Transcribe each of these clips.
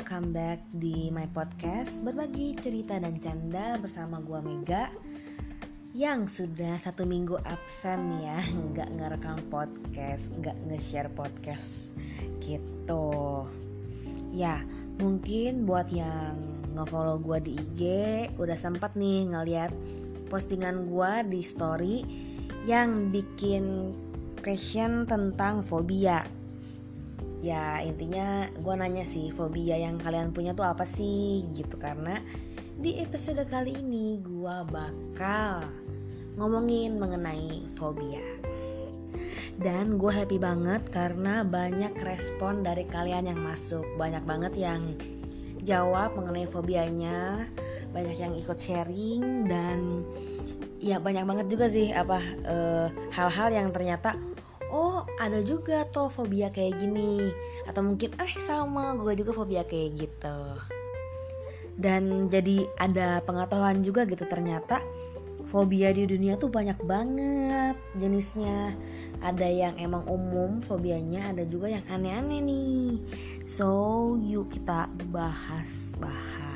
welcome back di my podcast Berbagi cerita dan canda bersama gua Mega Yang sudah satu minggu absen ya Nggak ngerekam podcast, nggak nge-share podcast gitu. Ya mungkin buat yang nge-follow gua di IG Udah sempat nih ngeliat postingan gua di story Yang bikin question tentang fobia ya intinya gue nanya sih fobia yang kalian punya tuh apa sih? Gitu karena di episode kali ini gue bakal ngomongin mengenai fobia. Dan gue happy banget karena banyak respon dari kalian yang masuk. Banyak banget yang jawab mengenai fobianya banyak yang ikut sharing dan ya banyak banget juga sih apa eh, hal-hal yang ternyata oh ada juga tuh fobia kayak gini. Atau mungkin eh sama gue juga fobia kayak gitu. Dan jadi ada pengetahuan juga gitu ternyata fobia di dunia tuh banyak banget jenisnya. Ada yang emang umum fobianya ada juga yang aneh-aneh nih. So yuk kita bahas-bahas.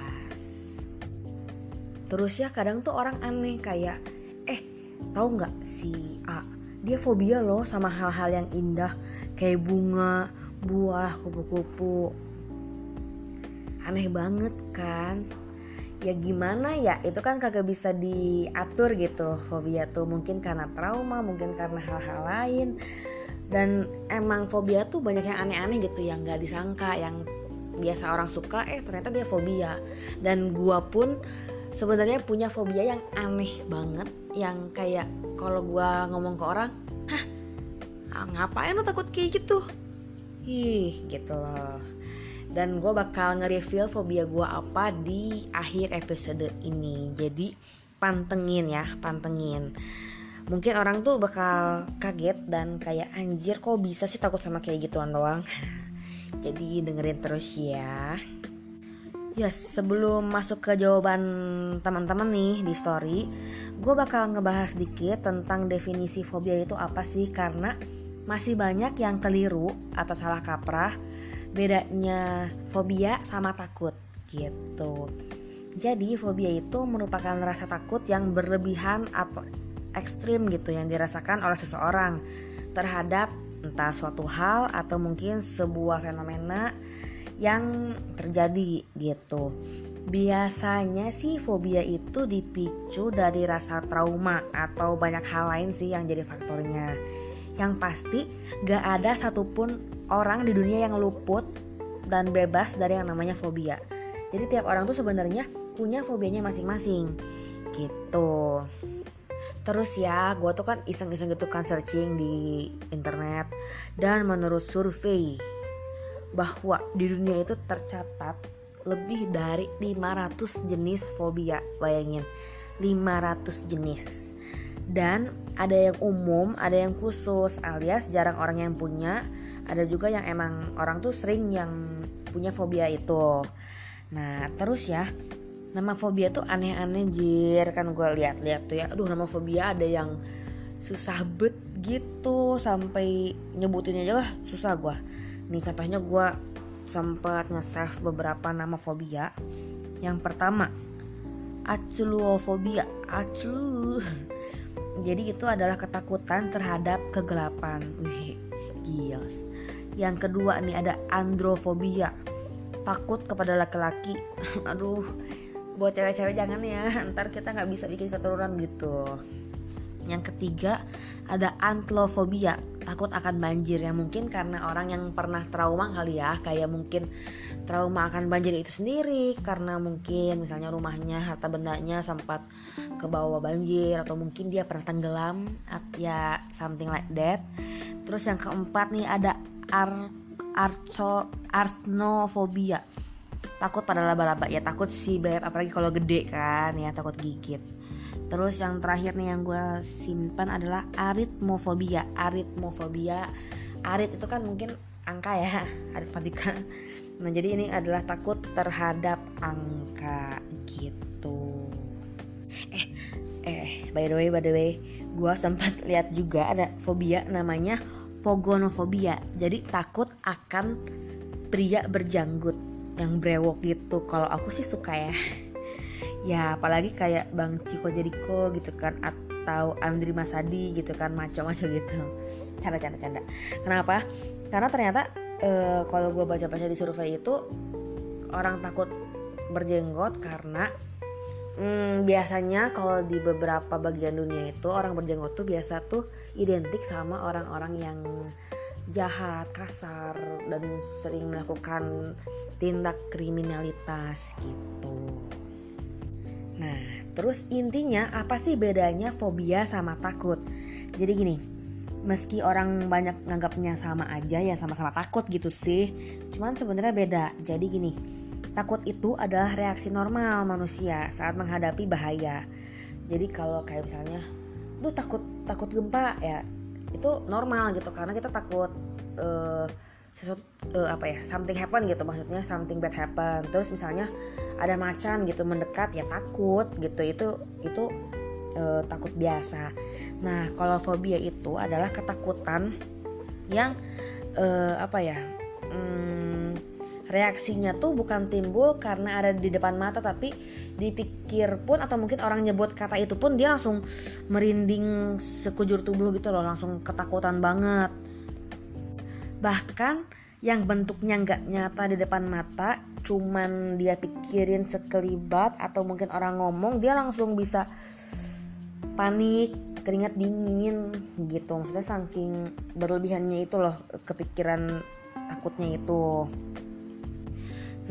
Terus ya kadang tuh orang aneh kayak eh tahu nggak si A dia fobia loh sama hal-hal yang indah kayak bunga, buah, kupu-kupu. Aneh banget kan? Ya gimana ya, itu kan kagak bisa diatur gitu fobia tuh mungkin karena trauma, mungkin karena hal-hal lain. Dan emang fobia tuh banyak yang aneh-aneh gitu yang gak disangka, yang biasa orang suka eh ternyata dia fobia. Dan gua pun sebenarnya punya fobia yang aneh banget yang kayak kalau gue ngomong ke orang hah ah, ngapain lo takut kayak gitu? Ih gitu loh. Dan gue bakal nge-reveal fobia gue apa di akhir episode ini. Jadi pantengin ya pantengin. Mungkin orang tuh bakal kaget dan kayak anjir kok bisa sih takut sama kayak gituan doang? Jadi dengerin terus ya Yes, sebelum masuk ke jawaban teman-teman nih di story, gue bakal ngebahas dikit tentang definisi fobia itu apa sih karena masih banyak yang keliru atau salah kaprah bedanya fobia sama takut gitu. Jadi fobia itu merupakan rasa takut yang berlebihan atau ekstrim gitu yang dirasakan oleh seseorang terhadap entah suatu hal atau mungkin sebuah fenomena yang terjadi gitu. Biasanya sih fobia itu dipicu dari rasa trauma atau banyak hal lain sih yang jadi faktornya. Yang pasti gak ada satupun orang di dunia yang luput dan bebas dari yang namanya fobia. Jadi tiap orang tuh sebenarnya punya fobianya masing-masing gitu. Terus ya, gue tuh kan iseng-iseng gitu kan searching di internet dan menurut survei bahwa di dunia itu tercatat lebih dari 500 jenis fobia. Bayangin, 500 jenis. Dan ada yang umum, ada yang khusus alias jarang orang yang punya, ada juga yang emang orang tuh sering yang punya fobia itu. Nah, terus ya, nama fobia tuh aneh-aneh jir kan gue lihat-lihat tuh ya. Aduh, nama fobia ada yang susah bet gitu sampai nyebutinnya aja lah susah gue Nih contohnya gue sempat nge-save beberapa nama fobia. Yang pertama, acluofobia. Aclu. Jadi itu adalah ketakutan terhadap kegelapan. Wih, gila. Yang kedua nih ada androfobia. Takut kepada laki-laki. Aduh, buat cewek-cewek jangan ya. Ntar kita nggak bisa bikin keturunan gitu. Yang ketiga ada antlofobia, takut akan banjir ya. Mungkin karena orang yang pernah trauma kali ya, kayak mungkin trauma akan banjir itu sendiri. Karena mungkin misalnya rumahnya harta bendanya sempat ke bawah banjir. Atau mungkin dia pernah tenggelam ya something like that. Terus yang keempat nih ada ar arco arnofobia takut pada laba-laba. Ya takut si beb. Apalagi kalau gede kan ya takut gigit Terus yang terakhir nih yang gue simpan adalah aritmofobia. Aritmofobia, arit itu kan mungkin angka ya, aritmatika. Nah jadi ini adalah takut terhadap angka gitu. Eh, eh, by the way, by the way, gue sempat lihat juga ada fobia namanya pogonofobia. Jadi takut akan pria berjanggut. yang brewok gitu kalau aku sih suka ya ya apalagi kayak Bang Ciko Jeriko gitu kan atau Andri Masadi gitu kan macam-macam gitu. Canda canda canda kenapa? Karena ternyata uh, kalau gue baca-baca di survei itu orang takut berjenggot karena hmm, biasanya kalau di beberapa bagian dunia itu orang berjenggot tuh biasa tuh identik sama orang-orang yang jahat, kasar dan sering melakukan tindak kriminalitas gitu. Nah, terus intinya apa sih bedanya fobia sama takut? Jadi gini, meski orang banyak nganggapnya sama aja ya sama-sama takut gitu sih. Cuman sebenarnya beda. Jadi gini, takut itu adalah reaksi normal manusia saat menghadapi bahaya. Jadi kalau kayak misalnya, tuh takut takut gempa ya itu normal gitu karena kita takut uh, sesuatu uh, apa ya something happen gitu maksudnya something bad happen. Terus misalnya ada macan gitu mendekat ya takut gitu. Itu itu uh, takut biasa. Nah kalau fobia itu adalah ketakutan yang uh, apa ya hmm, reaksinya tuh bukan timbul karena ada di depan mata tapi dipikir pun atau mungkin orang nyebut kata itu pun dia langsung merinding sekujur tubuh gitu loh langsung ketakutan banget bahkan yang bentuknya nggak nyata di depan mata cuman dia pikirin sekelibat atau mungkin orang ngomong dia langsung bisa panik keringat dingin gitu. Maksudnya saking berlebihannya itu loh kepikiran takutnya itu.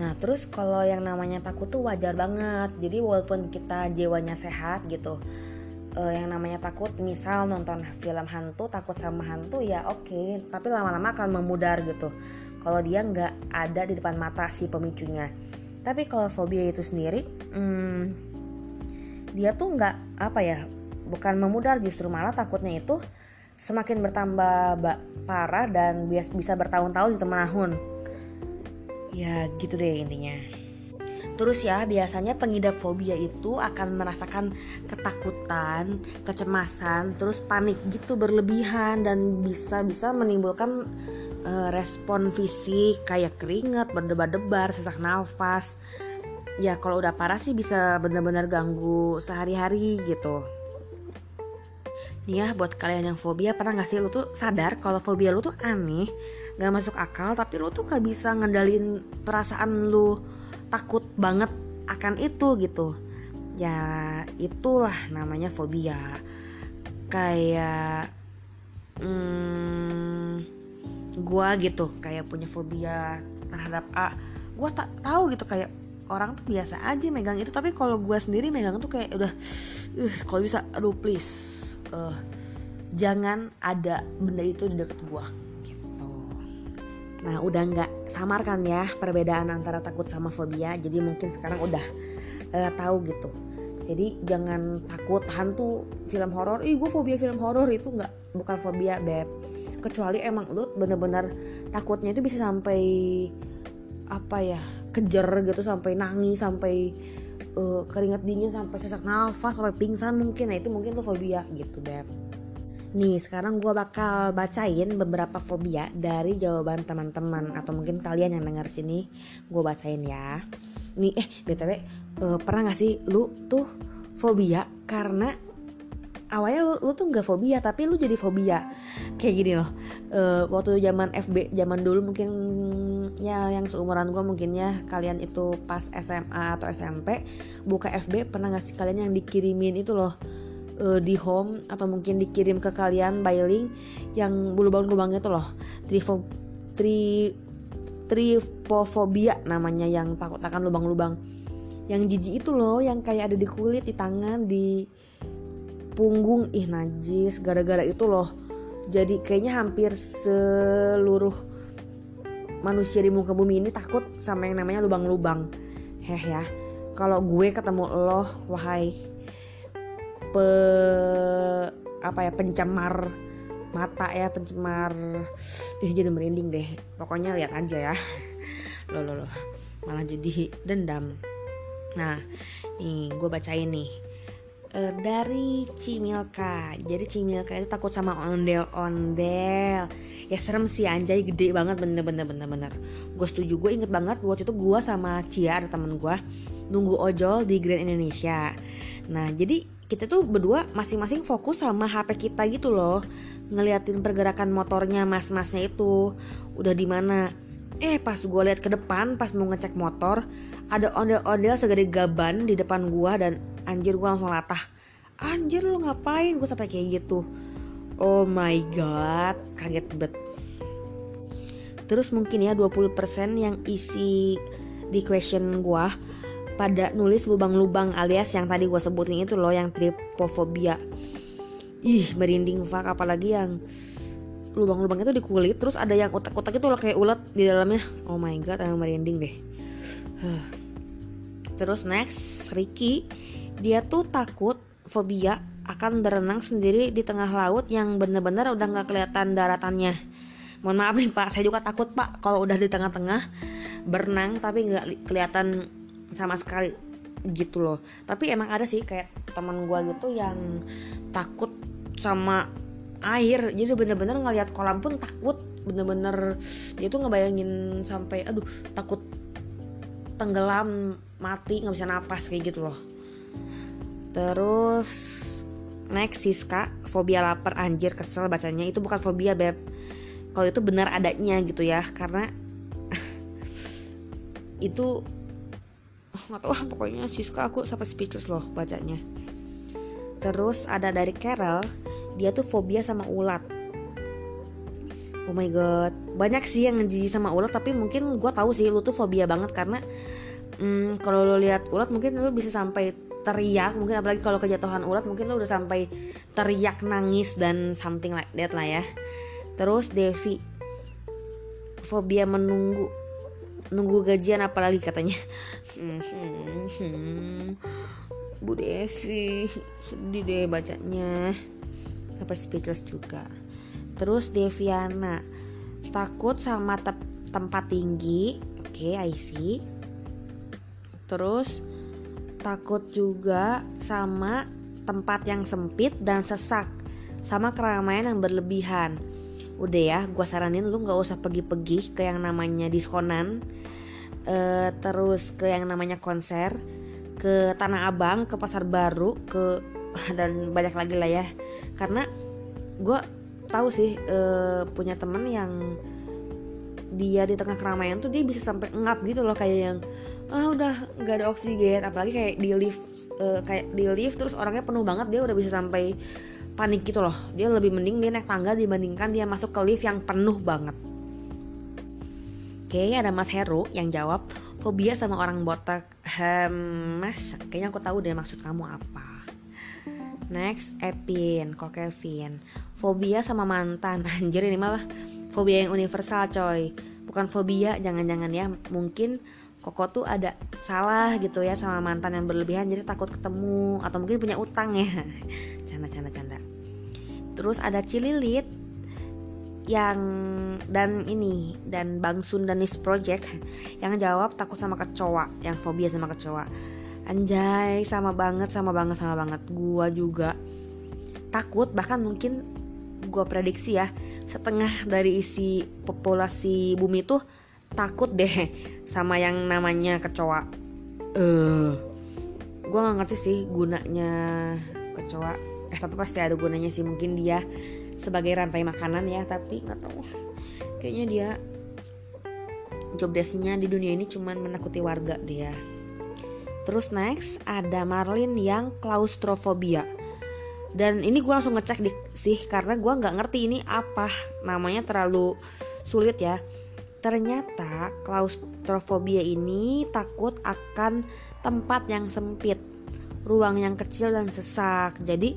Nah terus kalau yang namanya takut tuh wajar banget. Jadi walaupun kita jiwanya sehat gitu uh, yang namanya takut misal nonton film hantu takut sama hantu ya oke. Okay, tapi lama-lama akan memudar gitu. Kalau dia nggak ada di depan mata si pemicunya. Tapi kalau fobia itu sendiri hmm, dia tuh nggak apa ya bukan memudar justru malah takutnya itu semakin bertambah parah dan bisa bertahun-tahun itu menahun ya gitu deh intinya Terus ya, biasanya pengidap fobia itu akan merasakan ketakutan, kecemasan, terus panik gitu berlebihan dan bisa-bisa menimbulkan uh, respon fisik kayak keringat, berdebar-debar, sesak nafas. Ya kalau udah parah sih bisa benar-benar ganggu sehari-hari gitu. Nih ya buat kalian yang fobia pernah gak sih lu tuh sadar kalau fobia lu tuh aneh, gak masuk akal tapi lu tuh gak bisa ngendalin perasaan lu takut banget akan itu gitu. Ya itulah namanya fobia. Kayak hmm, gua gitu kayak punya fobia terhadap A. Gua tak tahu gitu kayak orang tuh biasa aja megang itu. Tapi kalau gua sendiri megang tuh kayak udah uh, kalau bisa aduh please uh, jangan ada benda itu di dekat gua Nah udah nggak samarkan ya perbedaan antara takut sama fobia. Jadi mungkin sekarang udah uh, tahu gitu. Jadi jangan takut hantu film horor. Ih gue fobia film horor itu nggak bukan fobia beb. Kecuali emang lu bener-bener takutnya itu bisa sampai apa ya kejer gitu sampai nangis sampai uh, keringat dingin sampai sesak nafas sampai pingsan mungkin nah itu mungkin tuh fobia gitu beb. Nih sekarang gue bakal bacain beberapa fobia dari jawaban teman-teman atau mungkin kalian yang dengar sini. Gue bacain ya. Nih eh btw uh, eh, pernah gak sih lu tuh fobia karena awalnya lu, lu tuh nggak fobia tapi lu jadi fobia? Kayak gini loh uh, waktu zaman FB zaman dulu mungkin ya yang seumuran gue mungkin ya kalian itu pas SMA atau SMP buka FB pernah nggak sih kalian yang dikirimin itu loh uh, di home atau mungkin dikirim ke kalian by link yang bulu lubang-lubangnya tuh loh. Trifo tri trifofobia namanya yang takut akan lubang-lubang. Yang jijik itu loh yang kayak ada di kulit di tangan di punggung. Ih najis gara-gara itu loh. Jadi kayaknya hampir seluruh manusia di muka bumi ini takut sama yang namanya lubang-lubang. Heh ya kalau gue ketemu lo wahai pe apa ya pencemar mata ya pencemar ih jadi merinding deh. Pokoknya lihat aja ya. Lo lo lo malah jadi dendam. Nah nih gue bacain nih. Uh, dari Cimilka. Jadi Cimilka itu takut sama ondel-ondel ya serem sih anjay. Gede banget. Bener-bener bener-bener gue setuju. Gue inget banget waktu itu gue sama Cia ada temen gue nunggu ojol di Grand Indonesia. Nah jadi kita tuh berdua masing-masing fokus sama HP kita gitu loh. Ngeliatin pergerakan motornya mas-masnya itu udah di mana. Eh pas gue lihat ke depan pas mau ngecek motor ada ondel-ondel segede gaban di depan gue dan anjir gue langsung latah. Anjir lu ngapain? Gue sampai kayak gitu. Oh my god kaget bet. Terus mungkin ya 20% yang isi di question gue pada nulis lubang-lubang alias yang tadi gue sebutin itu loh yang tripofobia ih merinding fuck. Apalagi yang lubang-lubang itu di kulit terus ada yang otak-otak itu loh kayak ulat di dalamnya. Oh my god yang merinding deh. Terus next Ricky. Dia tuh takut fobia akan berenang sendiri di tengah laut yang bener-bener udah nggak kelihatan daratannya. Mohon maaf nih pak. Saya juga takut pak kalau udah di tengah-tengah berenang tapi nggak kelihatan sama sekali gitu loh. Tapi emang ada sih kayak teman gue gitu yang takut sama air. Jadi bener-bener ngeliat kolam pun takut. Bener-bener dia tuh ngebayangin sampai aduh takut tenggelam mati nggak bisa napas kayak gitu loh. Terus next Siska fobia lapar anjir kesel bacanya. Itu bukan fobia beb. Kalau itu benar adanya gitu ya karena itu nggak tahu pokoknya Siska aku sampai speechless loh bacanya. Terus ada dari Carol dia tuh fobia sama ulat. Oh my god. Banyak sih yang jijik sama ulat tapi mungkin gue tahu sih lu tuh fobia banget karena hmm, kalau lo lihat ulat mungkin lu bisa sampai teriak mungkin apalagi kalau kejatuhan ulat mungkin lo udah sampai teriak nangis dan something like that lah ya. Terus Devi fobia menunggu nunggu gajian apalagi katanya. Bu Devi sedih deh bacanya. Sampai speechless juga. Terus Deviana takut sama te tempat tinggi. Oke okay, I see. Terus takut juga sama tempat yang sempit dan sesak sama keramaian yang berlebihan udah ya gue saranin lu nggak usah pergi-pergi ke yang namanya diskonan uh, terus ke yang namanya konser ke Tanah Abang ke Pasar Baru ke dan banyak lagi lah ya. Karena gue tahu sih uh, punya temen yang dia di tengah keramaian tuh dia bisa sampai ngap gitu loh kayak yang ah udah nggak ada oksigen. Apalagi kayak di lift uh, kayak di lift terus orangnya penuh banget dia udah bisa sampai panik gitu loh dia lebih mending dia naik tangga dibandingkan dia masuk ke lift yang penuh banget Oke, ada Mas Heru yang jawab fobia sama orang botak. Hmm, mas, kayaknya aku tahu deh maksud kamu apa. Next, Epin, kok Kevin. Fobia sama mantan. Anjir ini mah fobia yang universal, coy. Bukan fobia, jangan-jangan ya. Mungkin Koko tuh ada salah gitu ya sama mantan yang berlebihan jadi takut ketemu atau mungkin punya utang ya. canda canda canda. Terus ada Cililit yang dan ini dan Bang Sundanis Project yang jawab takut sama kecoa yang fobia sama kecoa. Anjay sama banget sama banget sama banget. Gua juga takut bahkan mungkin gua prediksi ya setengah dari isi populasi bumi tuh takut deh sama yang namanya kecoa. Eh uh, gue nggak ngerti sih gunanya kecoa eh tapi pasti ada gunanya sih mungkin dia sebagai rantai makanan ya tapi nggak tahu. Kayaknya dia job desknya di dunia ini cuman menakuti warga dia. Terus next ada Marlin yang klaustrofobia. Dan ini gue langsung ngecek di, sih karena gue nggak ngerti ini apa. Namanya terlalu sulit ya. Ternyata klaustrofobia ini takut akan tempat yang sempit ruang yang kecil dan sesak. Jadi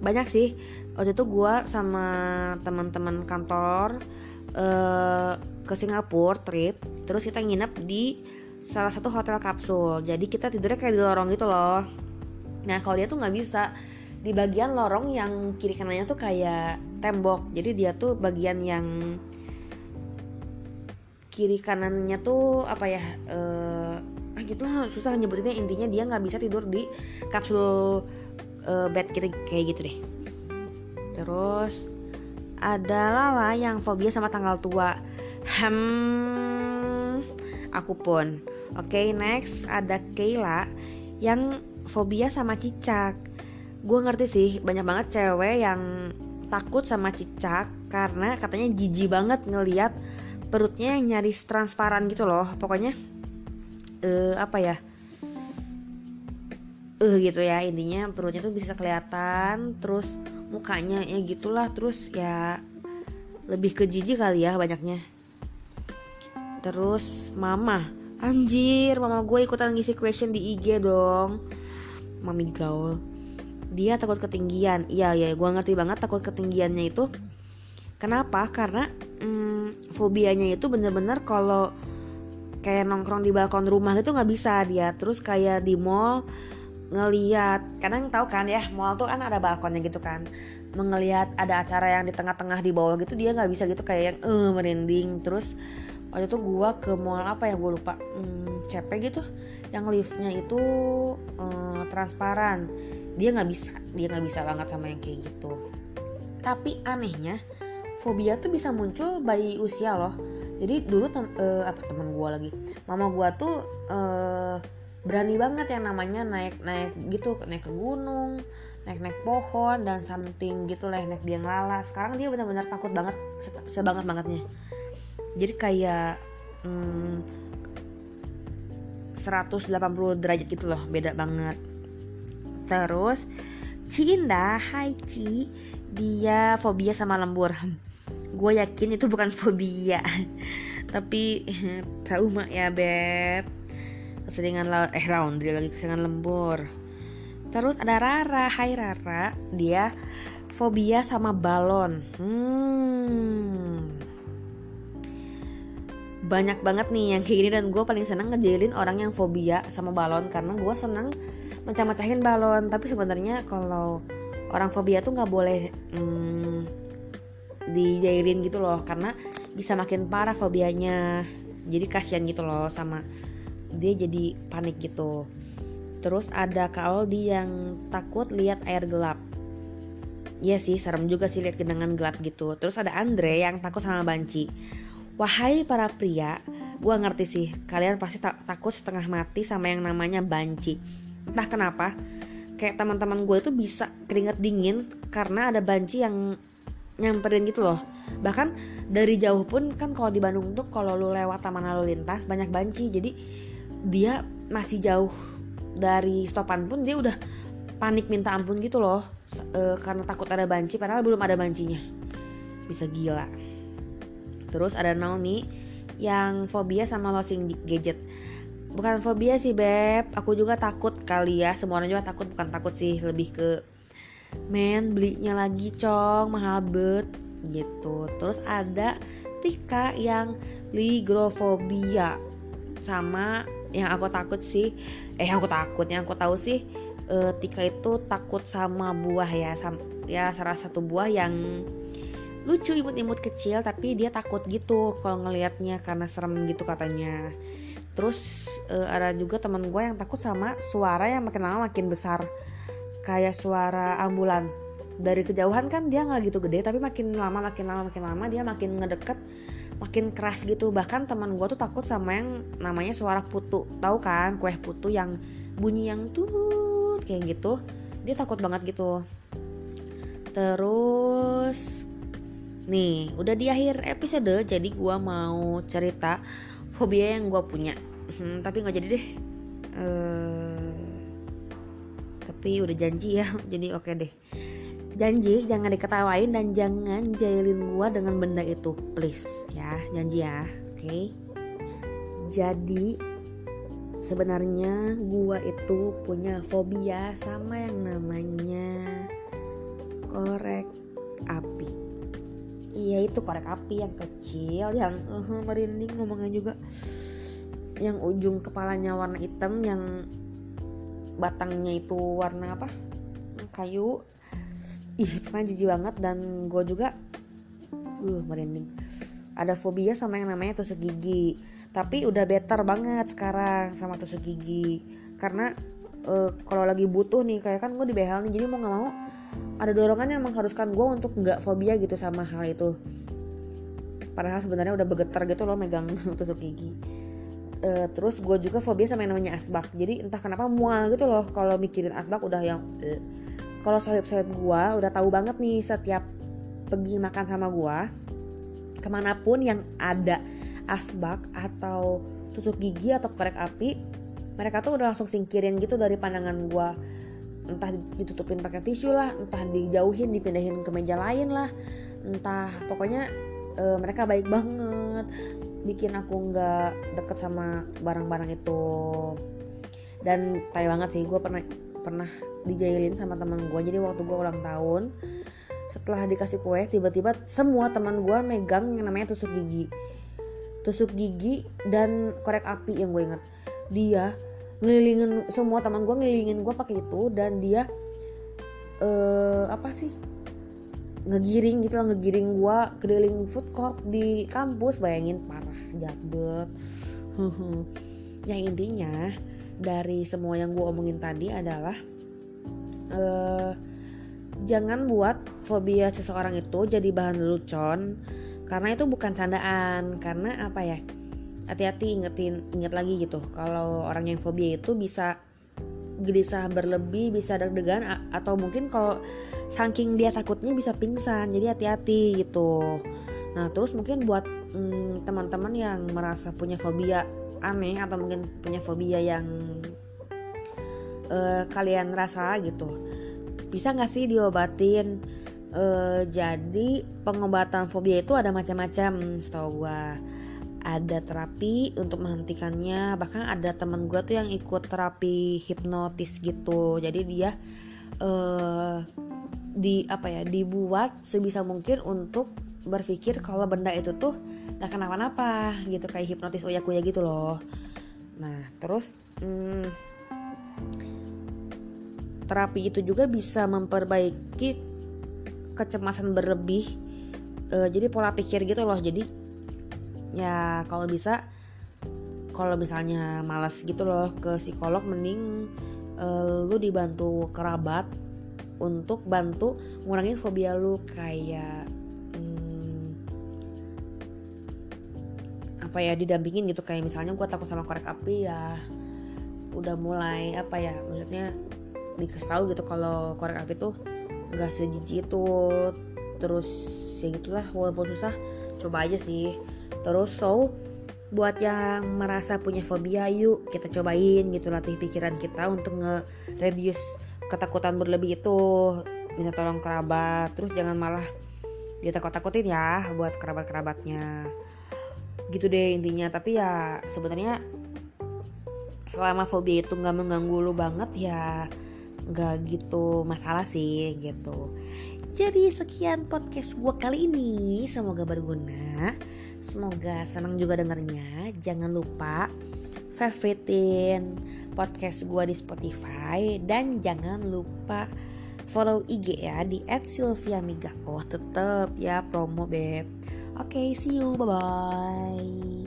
banyak sih. Waktu itu gue sama teman-teman kantor uh, ke Singapura trip terus kita nginep di salah satu hotel kapsul. Jadi kita tidurnya kayak di lorong gitu loh. Nah kalau dia tuh nggak bisa. Di bagian lorong yang kiri kanannya tuh kayak tembok. Jadi dia tuh bagian yang kiri kanannya tuh apa ya uh, ah gitu susah nyebutinnya. Intinya dia nggak bisa tidur di kapsul uh, bad gitu kayak gitu deh. Terus ada Lala yang fobia sama tanggal tua. Hmm aku pun. Oke okay, next ada Kayla yang fobia sama cicak. Gue ngerti sih banyak banget cewek yang takut sama cicak karena katanya jijik banget ngeliat perutnya yang nyaris transparan gitu loh. Pokoknya uh, apa ya? Eh uh, gitu ya intinya perutnya tuh bisa kelihatan terus mukanya ya gitulah terus ya lebih ke jijik kali ya banyaknya. Terus mama anjir mama gue ikutan ngisi question di IG dong. Mami gaul. Dia takut ketinggian. Iya ya gue ngerti banget takut ketinggiannya itu. Kenapa? Karena hmm, fobianya itu bener-bener kalau kayak nongkrong di balkon rumah gitu nggak bisa dia. Terus kayak di mall ngeliat kadang tahu kan ya mall tuh kan ada balkonnya gitu kan. Mengelihat ada acara yang di tengah-tengah di bawah gitu dia nggak bisa gitu kayak yang eh merinding. Terus waktu itu gua ke mall apa ya gue lupa. Hmm, CP gitu. Yang liftnya itu uh, transparan. Dia nggak bisa dia nggak bisa banget sama yang kayak gitu. Tapi anehnya fobia tuh bisa muncul bayi usia loh jadi dulu tem uh, apa teman gue lagi. Mama gue tuh uh, berani banget yang namanya naik naik gitu naik ke gunung naik naik pohon dan something gitu lah naik biang lala. Sekarang dia benar-benar takut banget sebanget bangetnya. Jadi kayak hmm, 180 derajat gitu loh beda banget. Terus Ci Indah Hai Ci dia fobia sama lembur gue yakin itu bukan fobia. Tapi trauma ya beb. Keseringan la eh laundry lagi keseringan lembur. Terus ada Rara. Hai Rara. Dia fobia sama balon. Hmm. Banyak banget nih yang kayak gini dan gue paling seneng ngejailin orang yang fobia sama balon karena gue seneng mecah-mecahin balon. Tapi sebenarnya kalau orang fobia tuh nggak boleh hmm, dijailin gitu loh karena bisa makin parah fobianya. Jadi kasihan gitu loh sama dia jadi panik gitu. Terus ada Kak Aldi yang takut lihat air gelap. Iya sih serem juga sih lihat genangan gelap gitu. Terus ada Andre yang takut sama banci. Wahai para pria Gue ngerti sih Kalian pasti ta takut setengah mati sama yang namanya banci. Entah kenapa Kayak teman-teman gue itu bisa keringet dingin Karena ada banci yang nyamperin gitu loh. Bahkan dari jauh pun kan kalau di Bandung tuh kalau lu lewat taman lalu lintas banyak banci. Jadi dia masih jauh dari stopan pun dia udah panik minta ampun gitu loh. E, karena takut ada banci padahal belum ada bancinya. Bisa gila. Terus ada Naomi yang fobia sama losing gadget. Bukan fobia sih beb. Aku juga takut kali ya. Semua orang juga takut bukan takut sih. Lebih ke men belinya lagi cong. Mahal bet. Gitu. Terus ada Tika yang ligrofobia. Sama yang aku takut sih. Eh yang aku takut yang aku tahu sih uh, Tika itu takut sama buah ya. Sam ya salah satu buah yang lucu imut-imut kecil tapi dia takut gitu kalau ngelihatnya karena serem gitu katanya. Terus uh, ada juga teman gue yang takut sama suara yang makin lama makin besar kayak suara ambulan. Dari kejauhan kan dia nggak gitu gede tapi makin lama makin lama makin lama dia makin ngedeket makin keras gitu. Bahkan teman gue tuh takut sama yang namanya suara putu. Tahu kan kue putu yang bunyi yang tuh kayak gitu. Dia takut banget gitu. Terus nih udah di akhir episode jadi gue mau cerita fobia yang gue punya. Hmm, tapi nggak jadi deh. Uh, tapi udah janji ya jadi oke okay deh. Janji jangan diketawain dan jangan jailin gua dengan benda itu. Please ya janji ya oke? Okay? jadi sebenarnya gua itu punya fobia sama yang namanya korek api. Iya itu korek api yang kecil yang uh, merinding ngomongnya juga. Yang ujung kepalanya warna hitam yang batangnya itu warna apa? Kayu. Ih pernah jijik banget. Dan gue juga uh merinding. Ada fobia sama yang namanya tusuk gigi. Tapi udah better banget sekarang sama tusuk gigi. Karena uh, kalau lagi butuh nih kayak kan gue di behel nih jadi mau nggak mau ada dorongan yang mengharuskan gue untuk nggak fobia gitu sama hal itu. Padahal sebenarnya udah bergetar gitu loh megang tusuk gigi uh, terus gue juga fobia sama yang namanya asbak. Jadi entah kenapa mual gitu loh kalau mikirin asbak udah yang uh. kalau sahib-sahib gue udah tahu banget nih setiap pergi makan sama gue ke mana pun yang ada asbak atau tusuk gigi atau korek api mereka tuh udah langsung singkirin gitu dari pandangan gue entah ditutupin pakai tisu lah entah dijauhin dipindahin ke meja lain lah. Entah pokoknya e, mereka baik banget bikin aku nggak deket sama barang-barang itu. Dan tay banget sih gue pernah pernah dijailin sama teman gue jadi waktu gue ulang tahun setelah dikasih kue tiba-tiba semua teman gue megang yang namanya tusuk gigi. Tusuk gigi dan korek api yang gue inget dia ngelilingin semua teman gue ngelilingin gue pakai itu dan dia uh, apa sih ngegiring gitu lah ngegiring gua keliling food court di kampus. Bayangin parah jadut yang intinya dari semua yang gue omongin tadi adalah uh, jangan buat fobia seseorang itu jadi bahan lelucon. Karena itu bukan candaan karena apa ya? Hati-hati ingetin inget lagi gitu. Kalau orang yang fobia itu bisa gelisah berlebih bisa deg-degan atau mungkin kalau saking dia takutnya bisa pingsan jadi hati-hati gitu. Nah terus mungkin buat hmm, teman-teman yang merasa punya fobia aneh atau mungkin punya fobia yang uh, kalian rasa gitu bisa nggak sih diobatin? Uh, jadi pengobatan fobia itu ada macam-macam setahu gue ada terapi untuk menghentikannya. Bahkan ada temen gue tuh yang ikut terapi hipnotis gitu. Jadi dia uh, di apa ya dibuat sebisa mungkin untuk berpikir kalau benda itu tuh gak kenapa-napa gitu kayak hipnotis oya kuya gitu loh. Nah terus hmm, terapi itu juga bisa memperbaiki kecemasan berlebih e, jadi pola pikir gitu loh. Jadi ya kalau bisa kalau misalnya malas gitu loh ke psikolog mending e, lu dibantu kerabat untuk bantu ngurangin fobia lu. Kayak hmm, apa ya didampingin gitu. Kayak misalnya gue takut sama korek api ya udah mulai apa ya maksudnya dikasih tahu gitu kalau korek api tuh nggak sejijik itu. Terus ya gitulah walaupun susah coba aja sih terus so buat yang merasa punya fobia yuk kita cobain gitu latih pikiran kita untuk nge-reduce ketakutan berlebih itu. Minta tolong kerabat. Terus jangan malah dia takut-takutin ya buat kerabat-kerabatnya. Gitu deh intinya. Tapi ya sebenarnya selama fobia itu nggak mengganggu lu banget ya nggak gitu masalah sih gitu. Jadi sekian podcast gue kali ini. Semoga berguna semoga senang juga dengernya jangan lupa favoritin podcast gue di Spotify dan jangan lupa follow IG ya di @sylviamiga. Oh tetep ya promo beb. Oke, okay, see you, bye bye.